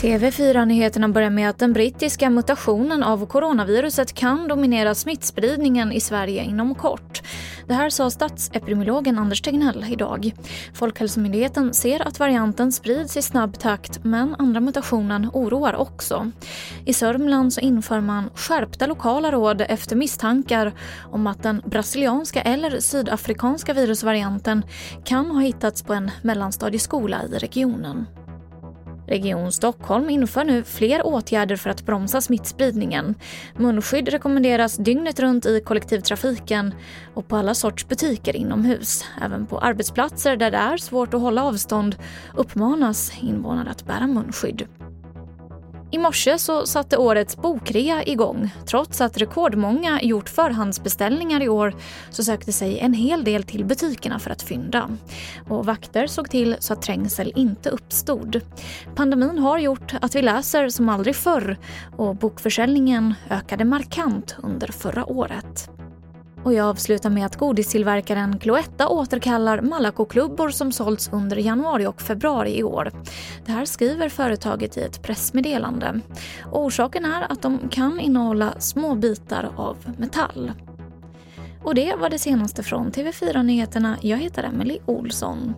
TV4-nyheterna börjar med att den brittiska mutationen av coronaviruset kan dominera smittspridningen i Sverige inom kort. Det här sa statsepidemiologen Anders Tegnell idag. Folkhälsomyndigheten ser att varianten sprids i snabb takt men andra mutationen oroar också. I Sörmland så inför man skärpta lokala råd efter misstankar om att den brasilianska eller sydafrikanska virusvarianten kan ha hittats på en mellanstadieskola i regionen. Region Stockholm inför nu fler åtgärder för att bromsa smittspridningen. Munskydd rekommenderas dygnet runt i kollektivtrafiken och på alla sorts butiker inomhus. Även på arbetsplatser där det är svårt att hålla avstånd uppmanas invånare att bära munskydd. I morse så satte årets bokrea igång. Trots att rekordmånga gjort förhandsbeställningar i år så sökte sig en hel del till butikerna för att fynda. Och vakter såg till så att trängsel inte uppstod. Pandemin har gjort att vi läser som aldrig förr och bokförsäljningen ökade markant under förra året. Och jag avslutar med att godistillverkaren Cloetta återkallar Malaco-klubbor som sålts under januari och februari i år. Det här skriver företaget i ett pressmeddelande. orsaken är att de kan innehålla små bitar av metall. Och det var det senaste från TV4 Nyheterna. Jag heter Emily Olsson.